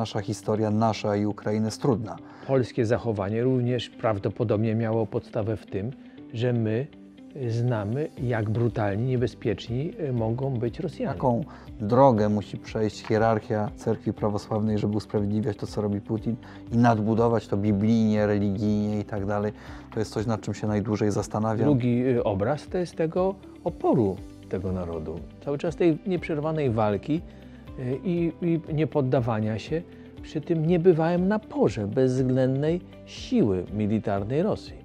nasza historia, nasza i Ukrainy jest trudna. Polskie zachowanie również prawdopodobnie miało podstawę w tym, że my znamy, jak brutalni, niebezpieczni mogą być Rosjanie. Jaką drogę musi przejść hierarchia cerkwi prawosławnej, żeby usprawiedliwiać to, co robi Putin i nadbudować to biblijnie, religijnie i tak dalej. To jest coś, nad czym się najdłużej zastanawiam. Drugi y, obraz to jest tego oporu tego narodu. Cały czas tej nieprzerwanej walki i, i niepoddawania się przy tym niebywałym naporze bezwzględnej siły militarnej Rosji.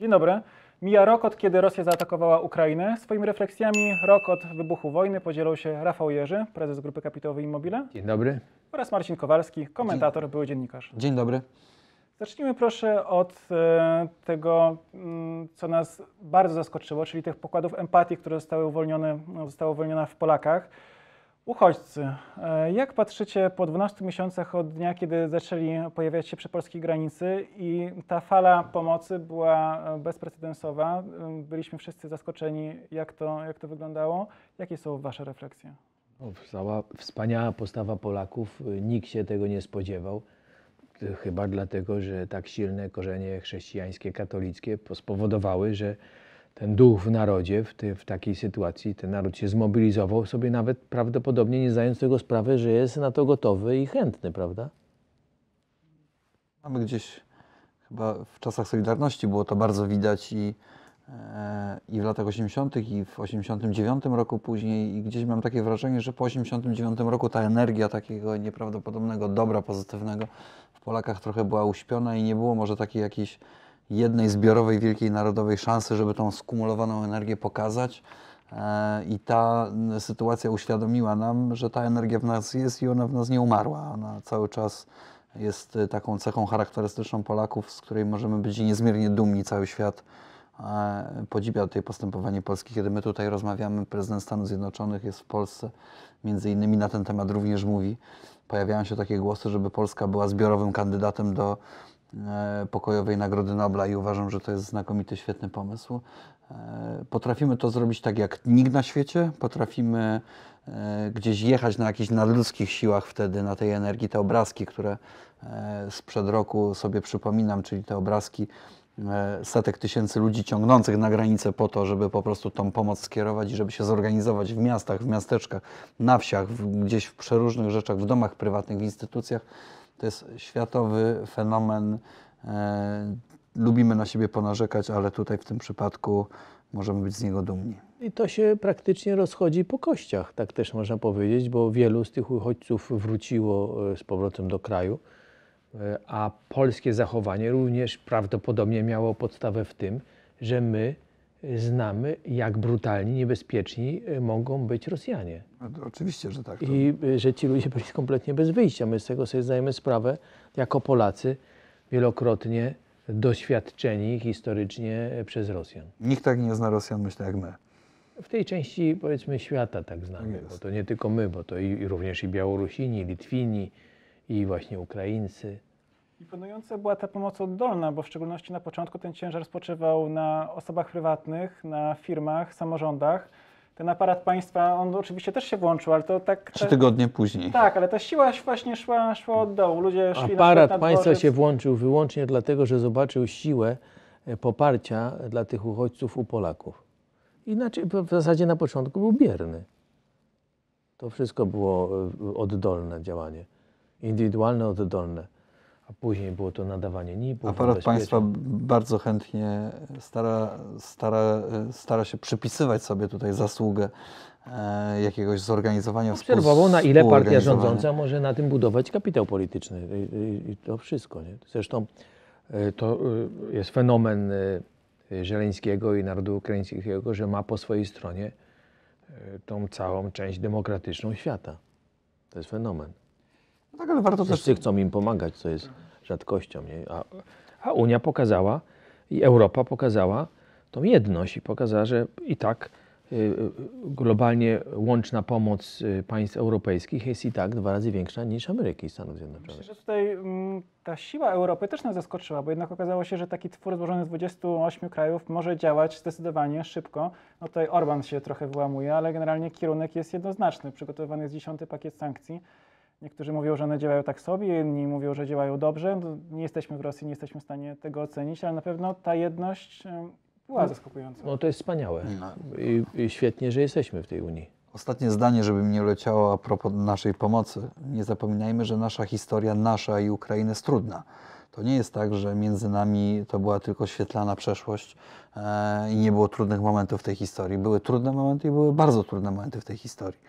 Dzień dobry. Mija rok od kiedy Rosja zaatakowała Ukrainę. Swoimi refleksjami rok od wybuchu wojny podzielą się Rafał Jerzy, prezes Grupy Kapitałowej Immobile Dzień dobry. oraz Marcin Kowalski, komentator, były dziennikarz. Dzień dobry. Zacznijmy proszę od e, tego, mm, co nas bardzo zaskoczyło, czyli tych pokładów empatii, które zostały uwolnione, została uwolniona w Polakach. Uchodźcy. E, Jak patrzycie po 12 miesiącach od dnia, kiedy zaczęli pojawiać się przy polskiej granicy i ta fala pomocy była e, bezprecedensowa? Byliśmy wszyscy zaskoczeni, jak to, jak to wyglądało. Jakie są Wasze refleksje? No, wspaniała postawa Polaków. Nikt się tego nie spodziewał. Chyba dlatego, że tak silne korzenie chrześcijańskie, katolickie po- spowodowały, że ten duch w narodzie, w, tej- w takiej sytuacji, ten naród się zmobilizował, sobie nawet prawdopodobnie nie zdając tego sprawy, że jest na to gotowy i chętny, prawda? Mamy gdzieś, chyba w czasach Solidarności było to bardzo widać i, i w latach 80. i w 89 roku później i gdzieś mam takie wrażenie, że po 89 roku ta energia takiego nieprawdopodobnego dobra pozytywnego w Polakach trochę była uśpiona i nie było może takiej jakiejś jednej zbiorowej, wielkiej narodowej szansy, żeby tą skumulowaną energię pokazać. E, I ta sytuacja uświadomiła nam, że ta energia w nas jest i ona w nas nie umarła. Ona cały czas jest y, taką cechą charakterystyczną Polaków, z której możemy być niezmiernie dumni. Cały świat e, podziwia tutaj postępowanie Polski. Kiedy my tutaj rozmawiamy, prezydent Stanów Zjednoczonych jest w Polsce, między innymi na ten temat również mówi. Pojawiają się takie głosy, żeby Polska była zbiorowym kandydatem do e, pokojowej Nagrody Nobla i uważam, że to jest znakomity, świetny pomysł. E, Potrafimy to zrobić tak jak nikt na świecie, potrafimy e, gdzieś jechać na jakichś nadludzkich siłach wtedy, na tej energii, te obrazki, które sprzed roku sobie przypominam, czyli te obrazki setek tysięcy ludzi ciągnących na granicę po to, żeby po prostu tą pomoc skierować i żeby się zorganizować w miastach, w miasteczkach, na wsiach, w, gdzieś w przeróżnych rzeczach, w domach prywatnych, w instytucjach. To jest światowy fenomen. E, lubimy na siebie ponarzekać, ale tutaj w tym przypadku możemy być z niego dumni. I to się praktycznie rozchodzi po kościach, tak też można powiedzieć, bo wielu z tych uchodźców wróciło e, z powrotem do kraju, e, a polskie zachowanie również prawdopodobnie miało podstawę w tym, że my e, znamy, jak brutalni, niebezpieczni e, mogą być Rosjanie. No oczywiście, że tak. To... I e, że ci ludzie byli kompletnie bez wyjścia. My z tego sobie zdajemy sprawę, jako Polacy, wielokrotnie doświadczeni historycznie e, przez Rosjan. Nikt tak nie zna Rosjan, myślę, jak my. W tej części powiedzmy świata tak znamy, Jest. bo to nie tylko my, bo to i, i również i Białorusini, i Litwini, i właśnie Ukraińcy. Imponująca była ta pomoc oddolna, bo w szczególności na początku ten ciężar spoczywał na osobach prywatnych, na firmach, samorządach. Ten aparat państwa, on oczywiście też się włączył, ale to tak... Trzy ta- tygodnie później. Tak, ale ta siła właśnie szła, szła od dołu. Ludzie szli Aparat na państwa się włączył wyłącznie dlatego, że zobaczył siłę e, poparcia dla tych uchodźców u Polaków. Inaczej w w zasadzie na początku był bierny. To wszystko było e, oddolne działanie, indywidualne, oddolne. A później było to nadawanie NIP-ów. Aparat państwa bardzo chętnie stara, stara, stara się przypisywać sobie tutaj zasługę e, jakiegoś zorganizowania, Obserwował, na ile partia rządząca może na tym budować kapitał polityczny. I, i, i to wszystko. Nie? Zresztą e, to e, jest fenomen e, Żeleńskiego i narodu ukraińskiego, że ma po swojej stronie e, tą całą część demokratyczną świata. To jest fenomen. No tak, ale warto też Wszyscy chcą im pomagać, co jest rzadkością. Nie? A, a Unia pokazała i Europa pokazała tą jedność i pokazała, że i tak y, y, globalnie łączna pomoc y, państw europejskich jest i tak dwa razy większa niż Ameryki i Stanów Zjednoczonych. Myślę, że tutaj mm, ta siła Europy też nas zaskoczyła, bo jednak okazało się, że taki twór złożony z 28 krajów może działać zdecydowanie szybko. No tutaj Orban się trochę wyłamuje, ale generalnie kierunek jest jednoznaczny. Przygotowywany jest dziesiąty pakiet sankcji. Niektórzy mówią, że one działają tak sobie, inni mówią, że działają dobrze. No, nie jesteśmy w Rosji, nie jesteśmy w stanie tego ocenić, ale na pewno ta jedność była zaskakująca. No to jest wspaniałe No. I, i świetnie, że jesteśmy w tej Unii. Ostatnie zdanie, żeby mi nie leciało a propos naszej pomocy. Nie zapominajmy, że nasza historia, nasza i Ukrainy jest trudna. To nie jest tak, że między nami to była tylko świetlana przeszłość e, i nie było trudnych momentów w tej historii. Były trudne momenty i były bardzo trudne momenty w tej historii.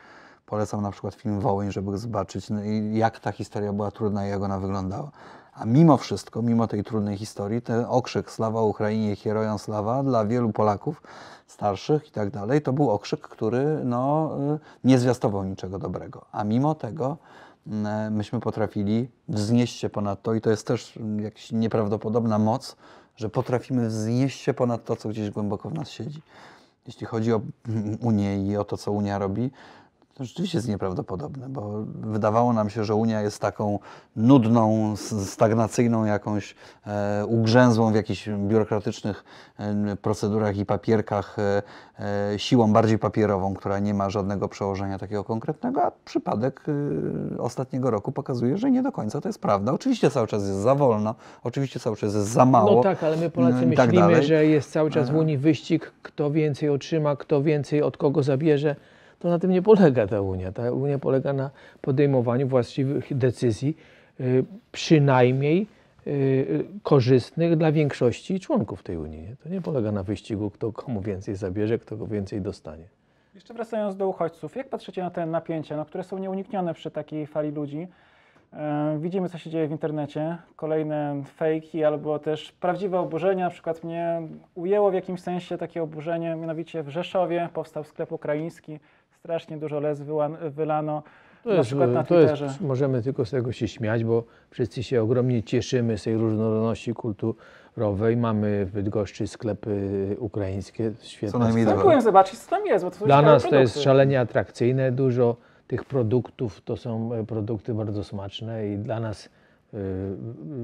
Polecam na przykład film Wołyń, żeby zobaczyć, no, jak ta historia była trudna i jak ona wyglądała. A mimo wszystko, mimo tej trudnej historii, ten okrzyk Slawa Ukrainie, Herojom Slawa dla wielu Polaków starszych i tak dalej, to był okrzyk, który no, y, nie zwiastował niczego dobrego. A mimo tego mm, myśmy potrafili wznieść się ponad to i to jest też jakaś nieprawdopodobna moc, że potrafimy wznieść się ponad to, co gdzieś głęboko w nas siedzi. Jeśli chodzi o mm, Unię i o to, co Unia robi, to rzeczywiście jest nieprawdopodobne, bo wydawało nam się, że Unia jest taką nudną, stagnacyjną, jakąś e, ugrzęzłą w jakichś biurokratycznych e, procedurach i papierkach, e, e, siłą bardziej papierową, która nie ma żadnego przełożenia takiego konkretnego, a przypadek e, ostatniego roku pokazuje, że nie do końca to jest prawda. Oczywiście cały czas jest za wolno, oczywiście cały czas jest za mało. No tak, ale my Polacy no tak myślimy, dalej. że jest cały czas w Unii wyścig, kto więcej otrzyma, kto więcej od kogo zabierze. To na tym nie polega ta Unia. Ta Unia polega na podejmowaniu właściwych decyzji, y, przynajmniej y, y, korzystnych dla większości członków tej Unii. To nie polega na wyścigu, kto komu więcej zabierze, kto więcej dostanie. Jeszcze wracając do uchodźców, jak patrzycie na te napięcia, no, które są nieuniknione przy takiej fali ludzi? E, widzimy, co się dzieje w internecie, kolejne fejki albo też prawdziwe oburzenia. Na przykład mnie ujęło w jakimś sensie takie oburzenie, mianowicie w Rzeszowie powstał sklep ukraiński, strasznie dużo les wylano, To na jest, przykład na Twitterze. jest, możemy tylko z tego się śmiać, bo wszyscy się ogromnie cieszymy z tej różnorodności kulturowej. Mamy w Bydgoszczy sklepy ukraińskie, świetne Co najmniej sklepy. zobaczyć, co tam jest, bo to są Dla nas to jest produkty. szalenie atrakcyjne. Dużo tych produktów to są e, produkty bardzo smaczne i dla nas e,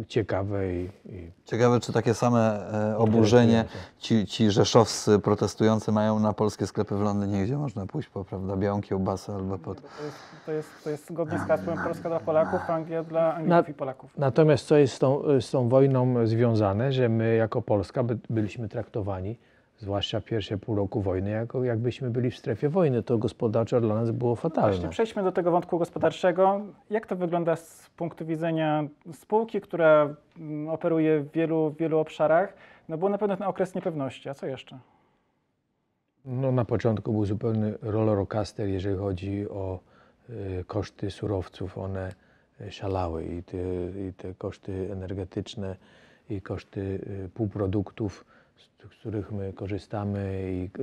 ciekawe i, i Ciekawe, czy takie same e, oburzenie ci, ci rzeszowscy protestujący mają na polskie sklepy w Londynie, gdzie można pójść po prawda, białą kiełbasę albo pod... To jest, to, jest, to jest zgodnie z hasłem Polska dla Polaków, Anglia dla Anglików Na- i Polaków. Natomiast co jest z tą, z tą wojną związane, że my jako Polska by, byliśmy traktowani, zwłaszcza pierwsze pół roku wojny, jako jakbyśmy byli w strefie wojny. To gospodarczo dla nas było Właśnie fatalne. przejdźmy do tego wątku gospodarczego. Jak to wygląda z punktu widzenia spółki, która mm, operuje w wielu, wielu obszarach? No był na pewno ten okres niepewności, a co jeszcze? No, na początku był zupełny rollercoaster, jeżeli chodzi o y, koszty surowców. One szalały i te, i te koszty energetyczne, i koszty y, półproduktów, z, których my korzystamy, i k-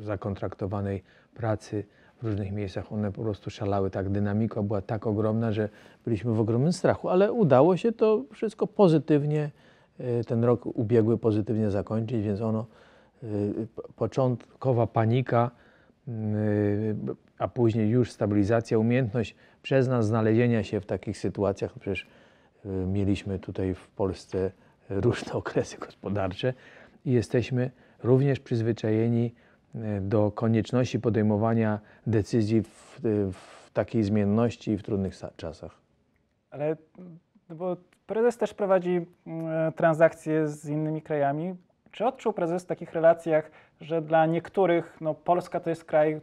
zakontraktowanej pracy w różnych miejscach, one po prostu szalały. Tak, dynamika była tak ogromna, że byliśmy w ogromnym strachu, ale udało się to wszystko pozytywnie, y, ten rok ubiegły pozytywnie zakończyć, więc ono po- początkowa panika, a później już stabilizacja, umiejętność przez nas znalezienia się w takich sytuacjach. Przecież mieliśmy tutaj w Polsce różne okresy gospodarcze i jesteśmy również przyzwyczajeni y, do konieczności podejmowania decyzji w, w takiej zmienności i w trudnych sa- czasach. Ale no bo prezes też prowadzi transakcje z innymi krajami. Czy odczuł prezes w takich relacjach, że dla niektórych no, Polska to jest kraj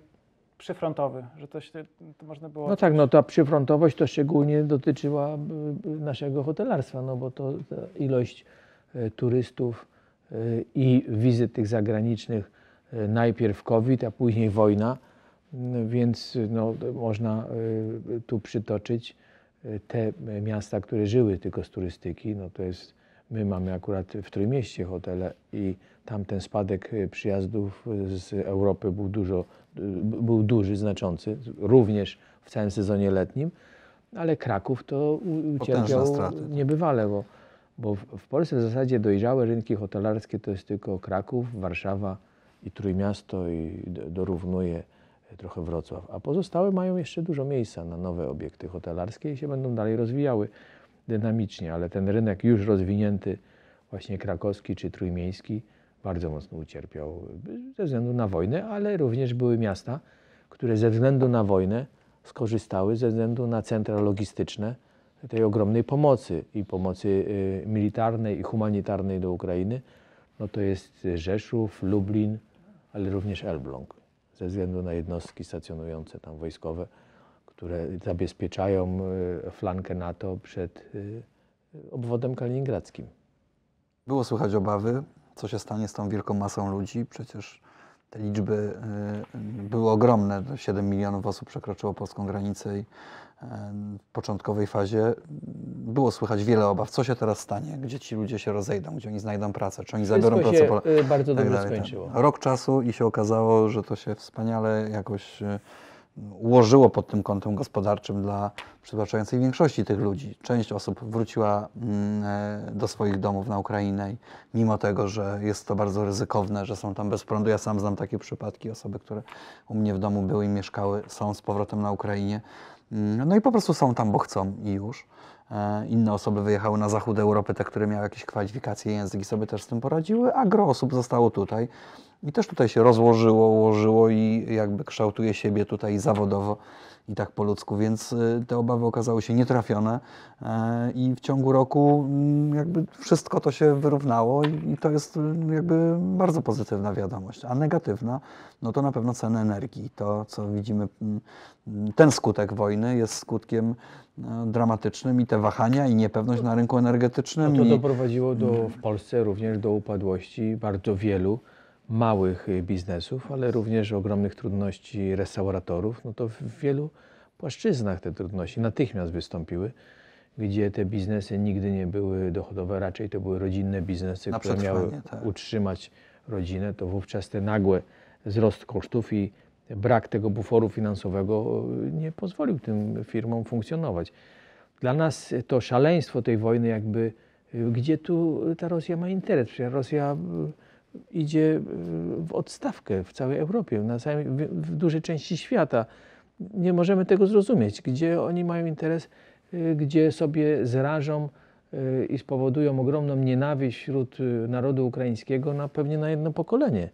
przyfrontowy, że to, się, to można było... No tak, no ta przyfrontowość to szczególnie dotyczyła y, y, naszego hotelarstwa, no bo to ilość y, turystów i wizyt tych zagranicznych, y, najpierw COVID, a później wojna, y, więc no, można y, tu przytoczyć y, te miasta, które żyły tylko z turystyki, no to jest, my mamy akurat w Trójmieście hotele i tam ten spadek przyjazdów z Europy był dużo, był duży, znaczący, również w całym sezonie letnim, ale Kraków to ucierpiał straty. niebywale, bo, bo w- Polsce w zasadzie dojrzałe rynki hotelarskie to jest tylko Kraków, Warszawa i Trójmiasto i do- dorównuje trochę Wrocław. A pozostałe mają jeszcze dużo miejsca na nowe obiekty hotelarskie i się będą dalej rozwijały dynamicznie, ale ten rynek już rozwinięty, właśnie krakowski czy trójmiejski, bardzo mocno ucierpiał ze względu na wojnę, ale również były miasta, które ze względu na wojnę skorzystały ze względu na centra logistyczne tej ogromnej pomocy i pomocy y, militarnej i humanitarnej do Ukrainy. No to jest Rzeszów, Lublin, ale również Elbląg, ze względu na jednostki stacjonujące tam wojskowe, które zabezpieczają y, flankę NATO przed y, obwodem kaliningradzkim. Było słychać obawy, co się stanie z tą wielką masą ludzi. Przecież te liczby y, były ogromne. 7 milionów osób przekroczyło polską granicę i y, w początkowej fazie było słychać wiele obaw. Co się teraz stanie? Gdzie ci ludzie się rozejdą? Gdzie oni znajdą pracę? Czy oni zabiorą pracę się po y, bardzo tak dobrze dalej, tak. skończyło. Rok czasu i się okazało, że to się wspaniale jakoś y, ułożyło pod tym kątem gospodarczym dla przytłaczającej większości tych ludzi. Część osób wróciła mm, e, do swoich domów na Ukrainę mimo tego, że jest to bardzo ryzykowne, że są tam bez prądu. Ja sam znam takie przypadki, osoby, które u mnie w domu były i mieszkały, są z powrotem na Ukrainie. Mm, No i po prostu są tam, bo chcą i już. E, Inne osoby wyjechały na zachód Europy, te, które miały jakieś kwalifikacje, języki sobie też z tym poradziły, a gro osób zostało tutaj. I też tutaj się rozłożyło, ułożyło i jakby kształtuje siebie tutaj zawodowo i tak po ludzku, więc y, te obawy okazały się nietrafione e, i w ciągu roku mm, jakby wszystko to się wyrównało i, to jest y, jakby bardzo pozytywna wiadomość, a negatywna no to na pewno ceny energii. To, co widzimy, mm, ten skutek wojny jest skutkiem no, dramatycznym i te wahania i niepewność na rynku energetycznym. No to doprowadziło do, w Polsce również do upadłości bardzo wielu małych y, biznesów, ale również ogromnych trudności restauratorów. No to w wielu płaszczyznach te trudności natychmiast wystąpiły, gdzie te biznesy nigdy nie były dochodowe, raczej to były rodzinne biznesy, Na które miały tak. utrzymać rodzinę, to wówczas ten nagły wzrost kosztów i brak tego buforu finansowego y, nie pozwolił tym firmom funkcjonować. Dla nas to szaleństwo tej wojny, jakby y, gdzie tu ta Rosja ma interes? Przecież Rosja idzie y, w odstawkę w całej Europie, na całej, w, dużej części świata. Nie możemy tego zrozumieć, gdzie oni mają interes, y, gdzie sobie zrażą y, i spowodują ogromną nienawiść wśród narodu ukraińskiego na pewnie na jedno pokolenie.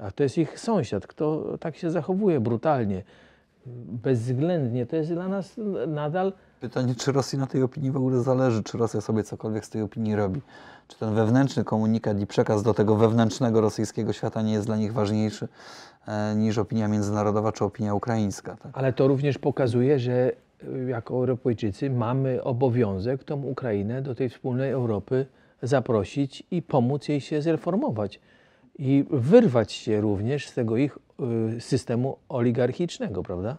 A to jest ich sąsiad, kto tak się zachowuje brutalnie, bezwzględnie. To jest dla nas nadal Pytanie, czy Rosji na tej opinii w ogóle zależy, czy Rosja sobie cokolwiek z tej opinii robi. Czy ten wewnętrzny komunikat i przekaz do tego wewnętrznego rosyjskiego świata nie jest dla nich ważniejszy e, niż opinia międzynarodowa czy opinia ukraińska. Tak? Ale to również pokazuje, że y, jako Europejczycy mamy obowiązek tą Ukrainę do tej wspólnej Europy zaprosić i pomóc jej się zreformować. I wyrwać się również z tego ich y, systemu oligarchicznego, prawda?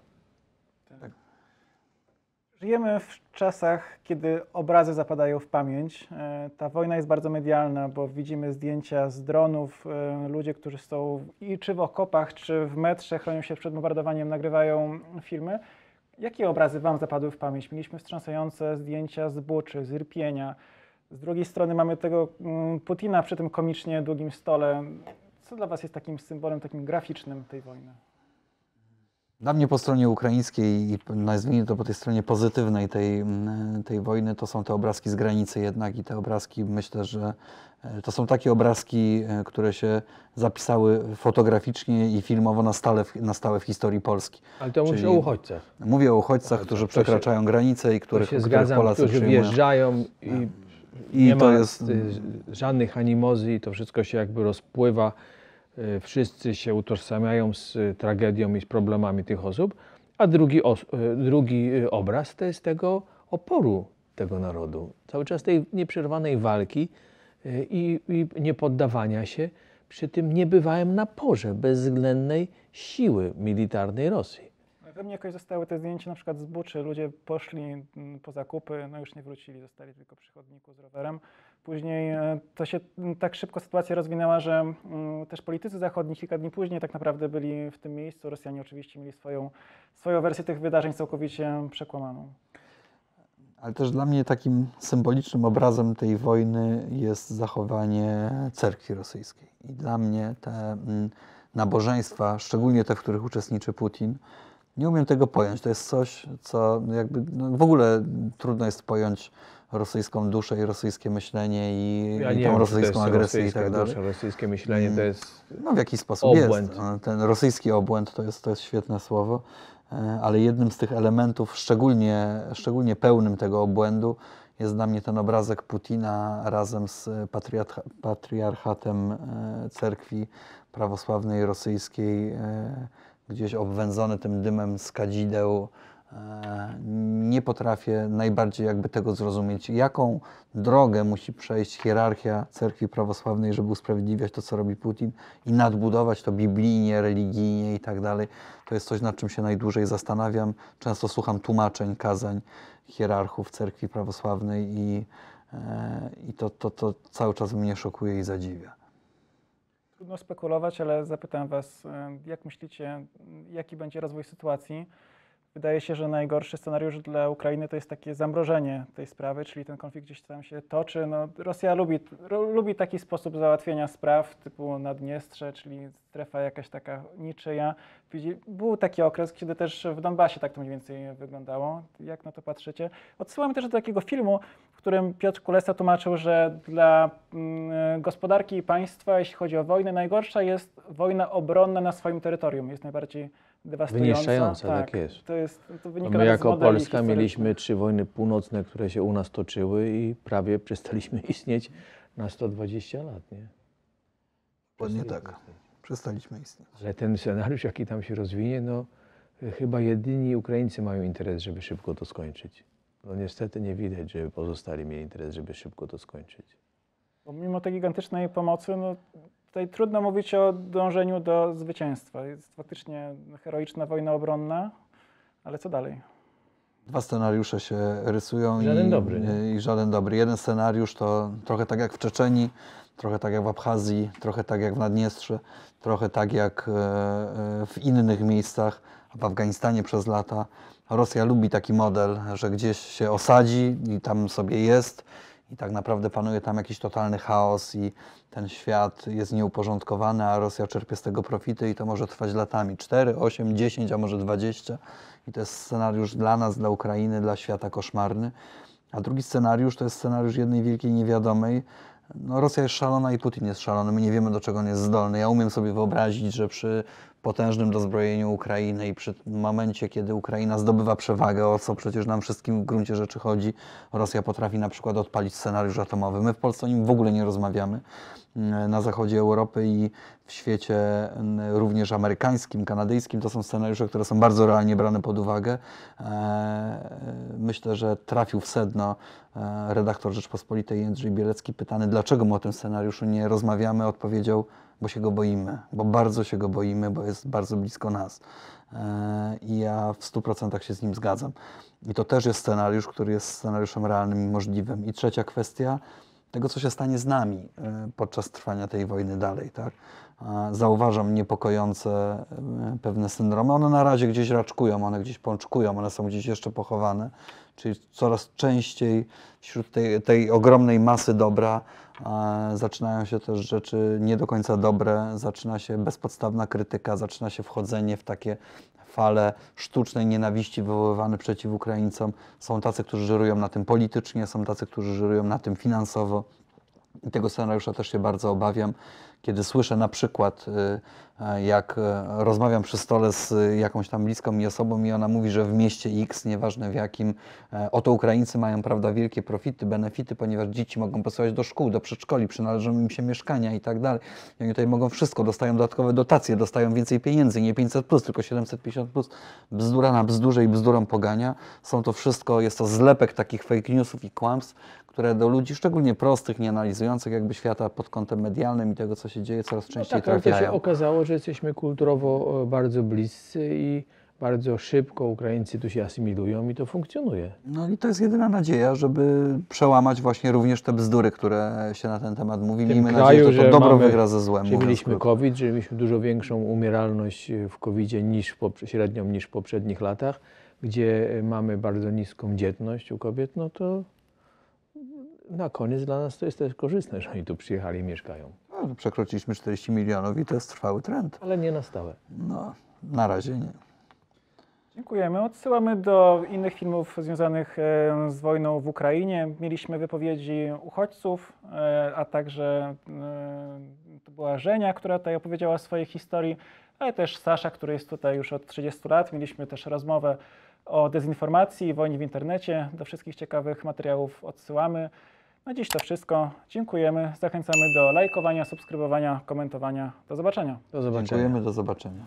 Żyjemy w czasach, kiedy obrazy zapadają w pamięć. E, Ta wojna jest bardzo medialna, bo widzimy zdjęcia z dronów. e, Ludzie, którzy są i czy w okopach, czy w metrze, chronią się przed bombardowaniem, nagrywają filmy. Jakie obrazy Wam zapadły w pamięć? Mieliśmy wstrząsające zdjęcia z Buczy, z Irpienia. Z drugiej strony mamy tego mm, Putina przy tym komicznie długim stole. Co dla Was jest takim symbolem, takim graficznym tej wojny? Dla mnie po stronie ukraińskiej i nazwijmy to po tej stronie pozytywnej tej, mm, tej wojny, to są te obrazki z granicy jednak i te obrazki myślę, że e, to są takie obrazki, e, które się zapisały fotograficznie i filmowo na stale, na stałe w historii Polski. Ale to mówisz Czyli- o uchodźcach. Mówię o uchodźcach, Tak, którzy to się- przekraczają granice i To których, się których zgadzam, Polacy którzy przyjmują. wjeżdżają i, I nie to ma jest- żadnych animozji, to wszystko się jakby rozpływa. Y, Wszyscy się utożsamiają z y, tragedią i z problemami tych osób. A drugi, y, drugi obraz to jest tego oporu tego narodu. Cały czas tej nieprzerwanej walki i, i niepoddawania się przy tym niebywałym naporze bezwzględnej siły militarnej Rosji. We mnie jakoś zostały te zdjęcia na przykład z Buczy. Ludzie poszli mm, po zakupy, no już nie wrócili, zostali tylko przy chodniku z rowerem. Później e, to się tak szybko sytuacja rozwinęła, że też politycy zachodni kilka dni później tak naprawdę byli w tym miejscu. Rosjanie oczywiście mieli swoją, swoją wersję tych wydarzeń całkowicie przekłamaną. Ale też dla mnie takim symbolicznym obrazem tej wojny jest zachowanie cerkwi rosyjskiej. I dla mnie te, nabożeństwa, szczególnie te, w których uczestniczy Putin, nie umiem tego pojąć. To jest coś, co jakby no w ogóle trudno jest pojąć rosyjską duszę i rosyjskie myślenie i, Ja i nie tą wiem, rosyjską agresję i tak dalej. dusza, Rosyjskie myślenie to jest No w jakiś sposób Obłęd. jest. No, Ten rosyjski obłęd to jest, to jest świetne słowo, e, ale jednym z tych elementów, szczególnie, szczególnie pełnym tego obłędu, jest dla mnie ten obrazek Putina razem z patriarcha, patriarchatem e, cerkwi prawosławnej rosyjskiej, e, gdzieś obwędzony tym dymem z kadzideł. E, Nie potrafię najbardziej jakby tego zrozumieć, jaką drogę musi przejść hierarchia cerkwi prawosławnej, żeby usprawiedliwiać to, co robi Putin i nadbudować to biblijnie, religijnie i tak dalej. To jest coś, nad czym się najdłużej zastanawiam. Często słucham tłumaczeń, kazań hierarchów cerkwi prawosławnej i, e, i to, to, to cały czas mnie szokuje i zadziwia. Trudno spekulować, ale zapytam Was, e, jak myślicie, jaki będzie rozwój sytuacji? Wydaje się, że najgorszy scenariusz dla Ukrainy to jest takie zamrożenie tej sprawy, czyli ten konflikt gdzieś tam się toczy. No, Rosja lubi, lubi taki sposób załatwienia spraw typu Naddniestrze, czyli strefa jakaś taka niczyja. Był taki okres, kiedy też w Donbasie tak to mniej więcej wyglądało. Jak na to patrzycie? Odsyłamy też do takiego filmu, w którym Piotr Kulesa tłumaczył, że dla mm, gospodarki i państwa, jeśli chodzi o wojnę, najgorsza jest wojna obronna na swoim terytorium. Jest najbardziej dewastująca. Wyniszczająca, tak jest. To jest to No wynika my jako Polska mieliśmy trzy wojny północne, które się u nas toczyły i prawie przestaliśmy istnieć na 120 lat, nie? Dokładnie tak. Przestaliśmy istnieć. Ale ten scenariusz, jaki tam się rozwinie, no chyba jedyni Ukraińcy mają interes, żeby szybko to skończyć. No niestety nie widać, żeby pozostali mieli interes, żeby szybko to skończyć. Bo mimo tej gigantycznej pomocy, no, tutaj trudno mówić o dążeniu do zwycięstwa. Jest faktycznie heroiczna wojna obronna, ale co dalej? Dwa scenariusze się rysują Żaden i, dobry, nie? i żaden dobry. Jeden scenariusz to trochę tak jak w Czeczenii, trochę tak jak w Abchazji, trochę tak jak w Naddniestrze, trochę tak jak e, e, w innych miejscach, w Afganistanie przez lata. Rosja lubi taki model, że gdzieś się osadzi i tam sobie jest i tak naprawdę panuje tam jakiś totalny chaos i ten świat jest nieuporządkowany, a Rosja czerpie z tego profity i to może trwać latami 4, 8, 10, a może 20. I to jest scenariusz dla nas, dla Ukrainy, dla świata koszmarny. A drugi scenariusz to jest scenariusz jednej wielkiej niewiadomej. No, Rosja jest szalona i Putin jest szalony. My nie wiemy, do czego on jest zdolny. Ja umiem sobie wyobrazić, że przy potężnym dozbrojeniu Ukrainy i przy momencie, kiedy Ukraina zdobywa przewagę, o co przecież nam wszystkim w gruncie rzeczy chodzi, Rosja potrafi na przykład odpalić scenariusz atomowy. My w Polsce o nim w ogóle nie rozmawiamy. Mm, Na zachodzie Europy i w świecie również amerykańskim, kanadyjskim to są scenariusze, które są bardzo realnie brane pod uwagę. E, Myślę, że trafił w sedno e, redaktor Rzeczpospolitej Jędrzej Bielecki, pytany, dlaczego my o tym scenariuszu nie rozmawiamy, odpowiedział, bo się go boimy, bo bardzo się go boimy, bo jest bardzo blisko nas. E, I ja w 100% się z nim zgadzam. I to też jest scenariusz, który jest scenariuszem realnym i możliwym. I trzecia kwestia, tego, co się stanie z nami e, podczas trwania tej wojny dalej. Tak? Zauważam niepokojące e, pewne syndromy. One na razie gdzieś raczkują, one gdzieś pączkują, one są gdzieś jeszcze pochowane. Czyli coraz częściej wśród tej, tej ogromnej masy dobra zaczynają się też rzeczy nie do końca dobre, zaczyna się bezpodstawna krytyka, zaczyna się wchodzenie w takie fale sztucznej nienawiści wywoływane przeciw Ukraińcom. Są tacy, którzy żerują na tym politycznie, są tacy, którzy żerują na tym finansowo. I tego scenariusza też się bardzo obawiam, kiedy słyszę na przykład, y, y, jak y, rozmawiam przy stole z jakąś tam bliską mi osobą i ona mówi, że w mieście X, nieważne w jakim, e, oto Ukraińcy mają prawda, wielkie profity, benefity, ponieważ dzieci mogą posyłać do szkół, do przedszkoli, przynależą im się mieszkania i tak dalej. I oni tutaj mogą wszystko, dostają dodatkowe dotacje, dostają więcej pieniędzy, nie 500 plus, tylko 750 plus. Bzdura na bzdurze i bzdurą pogania. Są to wszystko, jest to zlepek takich fake newsów i kłamstw, które do ludzi, szczególnie prostych, nie analizujących jakby świata pod kątem medialnym i tego, co się dzieje, coraz No częściej tak, ale to się trafiają. okazało, że jesteśmy kulturowo e, bardzo bliscy i bardzo szybko Ukraińcy tu się asymilują i to funkcjonuje. No i to jest jedyna nadzieja, żeby przełamać właśnie również te bzdury, które się na ten temat mówi. Miejmy kraju, nadzieję, że to że dobro mamy- wygra ze złem. Że mieliśmy. COVID, że mieliśmy dużo większą umieralność e, w covid niż średnią niż w poprzednich latach, gdzie e, mamy bardzo niską dzietność u kobiet, no to na koniec dla nas to jest też korzystne, że oni tu przyjechali i mieszkają. No, przekroczyliśmy 40 milionów i to jest trwały trend. Ale nie na stałe. No, na razie nie. Dziękujemy. Odsyłamy do innych filmów związanych e, z wojną w Ukrainie. Mieliśmy wypowiedzi uchodźców, e, a także e, to była Żenia, która tutaj opowiedziała o swojej historii, ale też Sasza, który jest tutaj już od 30 lat. Mieliśmy też rozmowę o dezinformacji i wojnie w internecie. Do wszystkich ciekawych materiałów odsyłamy. Na dziś to wszystko. Dziękujemy. Zachęcamy do lajkowania, subskrybowania, komentowania. Do zobaczenia. Do zobaczenia. Dziękujemy, do zobaczenia.